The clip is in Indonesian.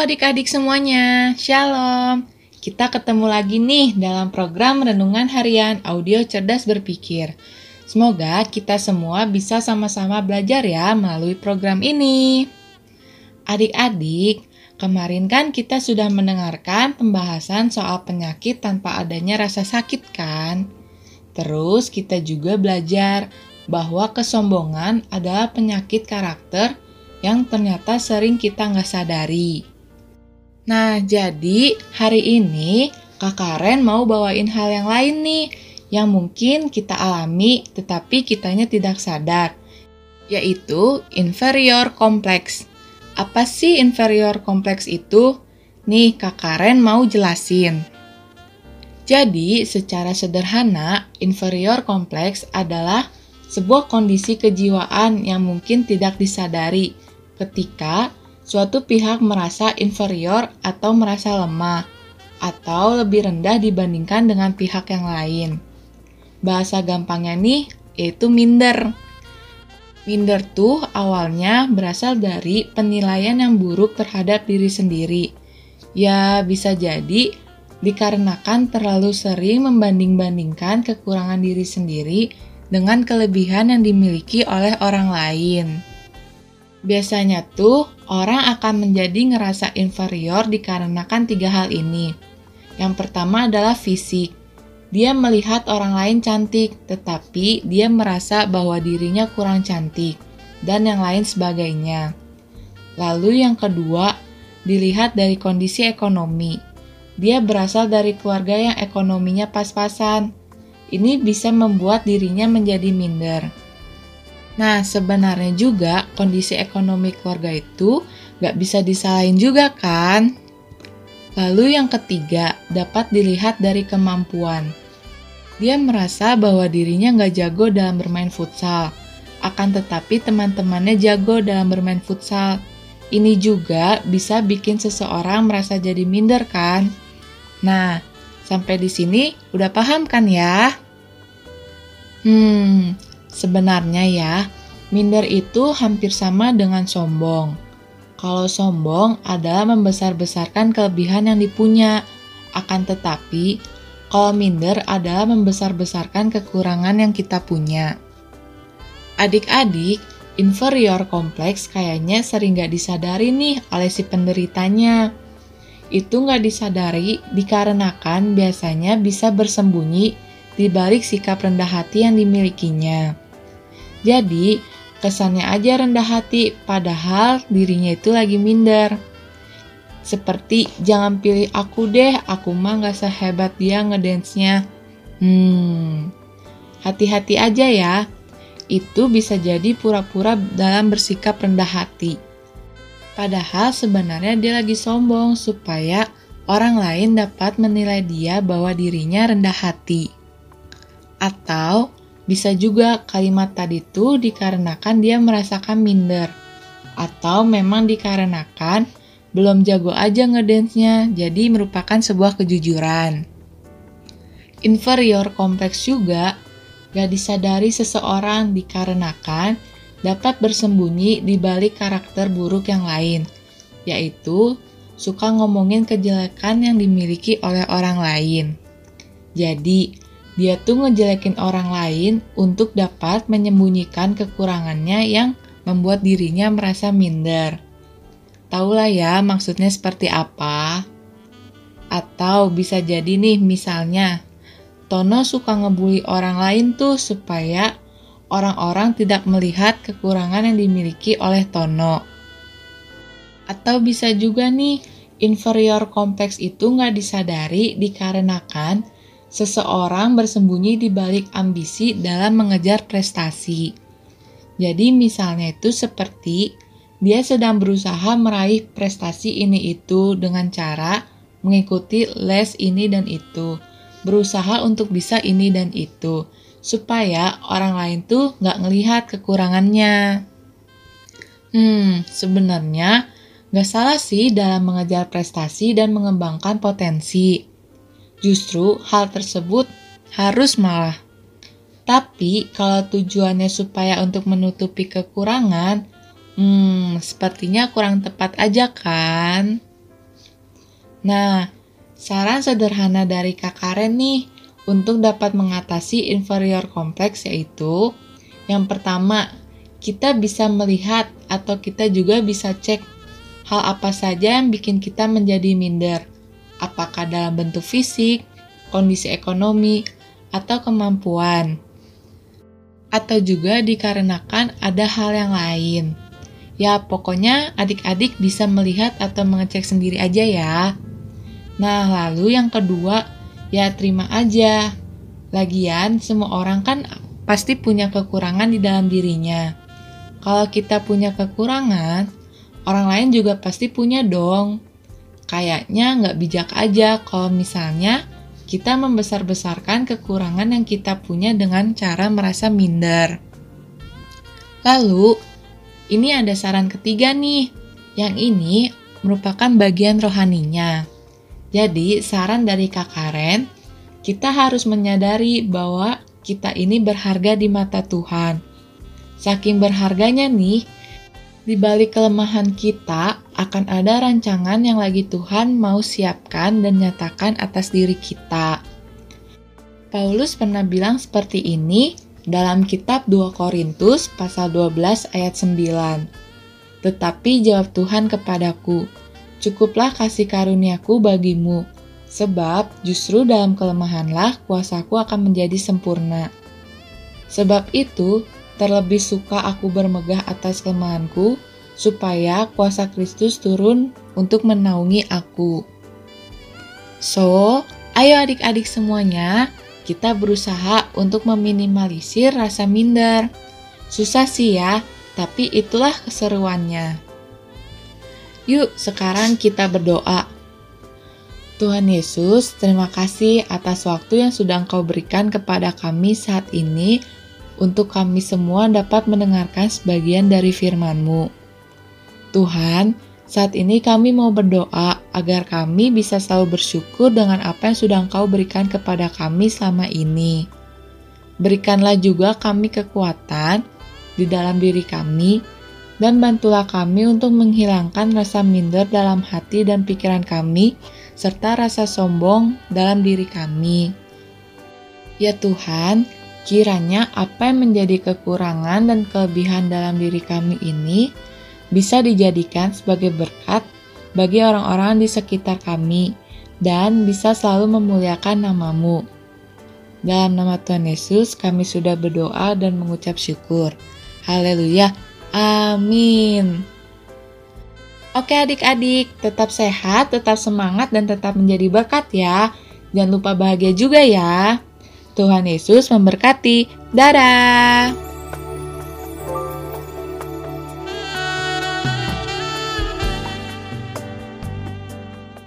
adik-adik semuanya, Shalom. Kita ketemu lagi nih dalam program Renungan Harian Audio Cerdas Berpikir. Semoga kita semua bisa sama-sama belajar ya melalui program ini. Adik-adik, kemarin kan kita sudah mendengarkan pembahasan soal penyakit tanpa adanya rasa sakit kan? Terus kita juga belajar bahwa kesombongan adalah penyakit karakter yang ternyata sering kita nggak sadari. Nah, jadi hari ini Kak Karen mau bawain hal yang lain nih, yang mungkin kita alami tetapi kitanya tidak sadar, yaitu inferior complex. Apa sih inferior complex itu? Nih, Kak Karen mau jelasin. Jadi, secara sederhana, inferior complex adalah sebuah kondisi kejiwaan yang mungkin tidak disadari ketika suatu pihak merasa inferior atau merasa lemah, atau lebih rendah dibandingkan dengan pihak yang lain. Bahasa gampangnya nih, yaitu minder. Minder tuh awalnya berasal dari penilaian yang buruk terhadap diri sendiri. Ya, bisa jadi dikarenakan terlalu sering membanding-bandingkan kekurangan diri sendiri dengan kelebihan yang dimiliki oleh orang lain. Biasanya tuh orang akan menjadi ngerasa inferior dikarenakan tiga hal ini. Yang pertama adalah fisik. Dia melihat orang lain cantik, tetapi dia merasa bahwa dirinya kurang cantik, dan yang lain sebagainya. Lalu yang kedua, dilihat dari kondisi ekonomi. Dia berasal dari keluarga yang ekonominya pas-pasan. Ini bisa membuat dirinya menjadi minder. Nah, sebenarnya juga kondisi ekonomi keluarga itu gak bisa disalahin juga kan? Lalu yang ketiga, dapat dilihat dari kemampuan. Dia merasa bahwa dirinya gak jago dalam bermain futsal, akan tetapi teman-temannya jago dalam bermain futsal. Ini juga bisa bikin seseorang merasa jadi minder kan? Nah, sampai di sini udah paham kan ya? Hmm, Sebenarnya ya, minder itu hampir sama dengan sombong. Kalau sombong adalah membesar-besarkan kelebihan yang dipunya, akan tetapi kalau minder adalah membesar-besarkan kekurangan yang kita punya. Adik-adik, inferior kompleks kayaknya sering gak disadari nih oleh si penderitanya. Itu gak disadari dikarenakan biasanya bisa bersembunyi di balik sikap rendah hati yang dimilikinya. Jadi, kesannya aja rendah hati, padahal dirinya itu lagi minder. Seperti, jangan pilih aku deh, aku mah gak sehebat dia ngedance-nya. Hmm, hati-hati aja ya. Itu bisa jadi pura-pura dalam bersikap rendah hati. Padahal sebenarnya dia lagi sombong supaya orang lain dapat menilai dia bahwa dirinya rendah hati. Atau bisa juga kalimat tadi itu dikarenakan dia merasakan minder. Atau memang dikarenakan belum jago aja ngedance-nya, jadi merupakan sebuah kejujuran. Inferior kompleks juga gak disadari seseorang dikarenakan dapat bersembunyi di balik karakter buruk yang lain, yaitu suka ngomongin kejelekan yang dimiliki oleh orang lain. Jadi, dia tuh ngejelekin orang lain untuk dapat menyembunyikan kekurangannya yang membuat dirinya merasa minder. Taulah ya maksudnya seperti apa. Atau bisa jadi nih misalnya, Tono suka ngebully orang lain tuh supaya orang-orang tidak melihat kekurangan yang dimiliki oleh Tono. Atau bisa juga nih, inferior kompleks itu nggak disadari dikarenakan seseorang bersembunyi di balik ambisi dalam mengejar prestasi. Jadi misalnya itu seperti dia sedang berusaha meraih prestasi ini itu dengan cara mengikuti les ini dan itu, berusaha untuk bisa ini dan itu, supaya orang lain tuh nggak ngelihat kekurangannya. Hmm, sebenarnya nggak salah sih dalam mengejar prestasi dan mengembangkan potensi. Justru hal tersebut harus malah. Tapi kalau tujuannya supaya untuk menutupi kekurangan, hmm, sepertinya kurang tepat aja kan? Nah, saran sederhana dari Kak Karen nih untuk dapat mengatasi inferior kompleks yaitu yang pertama, kita bisa melihat atau kita juga bisa cek hal apa saja yang bikin kita menjadi minder. Apakah dalam bentuk fisik, kondisi ekonomi, atau kemampuan. Atau juga dikarenakan ada hal yang lain. Ya, pokoknya adik-adik bisa melihat atau mengecek sendiri aja ya. Nah, lalu yang kedua, ya terima aja. Lagian, semua orang kan pasti punya kekurangan di dalam dirinya. Kalau kita punya kekurangan, orang lain juga pasti punya dong. Kayaknya nggak bijak aja kalau misalnya kita membesar-besarkan kekurangan yang kita punya dengan cara merasa minder. Lalu, ini ada saran ketiga nih. Yang ini merupakan bagian rohaninya. Jadi, saran dari Kak Karen, kita harus menyadari bahwa kita ini berharga di mata Tuhan. Saking berharganya nih, di balik kelemahan kita akan ada rancangan yang lagi Tuhan mau siapkan dan nyatakan atas diri kita. Paulus pernah bilang seperti ini dalam kitab 2 Korintus pasal 12 ayat 9. Tetapi jawab Tuhan kepadaku, cukuplah kasih karuniaku bagimu, sebab justru dalam kelemahanlah kuasaku akan menjadi sempurna. Sebab itu, terlebih suka aku bermegah atas kelemahanku, supaya kuasa Kristus turun untuk menaungi aku. So, ayo adik-adik semuanya, kita berusaha untuk meminimalisir rasa minder. Susah sih ya, tapi itulah keseruannya. Yuk, sekarang kita berdoa. Tuhan Yesus, terima kasih atas waktu yang sudah Engkau berikan kepada kami saat ini untuk kami semua dapat mendengarkan sebagian dari firman-Mu. Tuhan, saat ini kami mau berdoa agar kami bisa selalu bersyukur dengan apa yang sudah Engkau berikan kepada kami selama ini. Berikanlah juga kami kekuatan di dalam diri kami, dan bantulah kami untuk menghilangkan rasa minder dalam hati dan pikiran kami, serta rasa sombong dalam diri kami. Ya Tuhan, kiranya apa yang menjadi kekurangan dan kelebihan dalam diri kami ini bisa dijadikan sebagai berkat bagi orang-orang di sekitar kami dan bisa selalu memuliakan namamu. Dalam nama Tuhan Yesus kami sudah berdoa dan mengucap syukur. Haleluya. Amin. Oke adik-adik, tetap sehat, tetap semangat, dan tetap menjadi berkat ya. Jangan lupa bahagia juga ya. Tuhan Yesus memberkati. Dadah!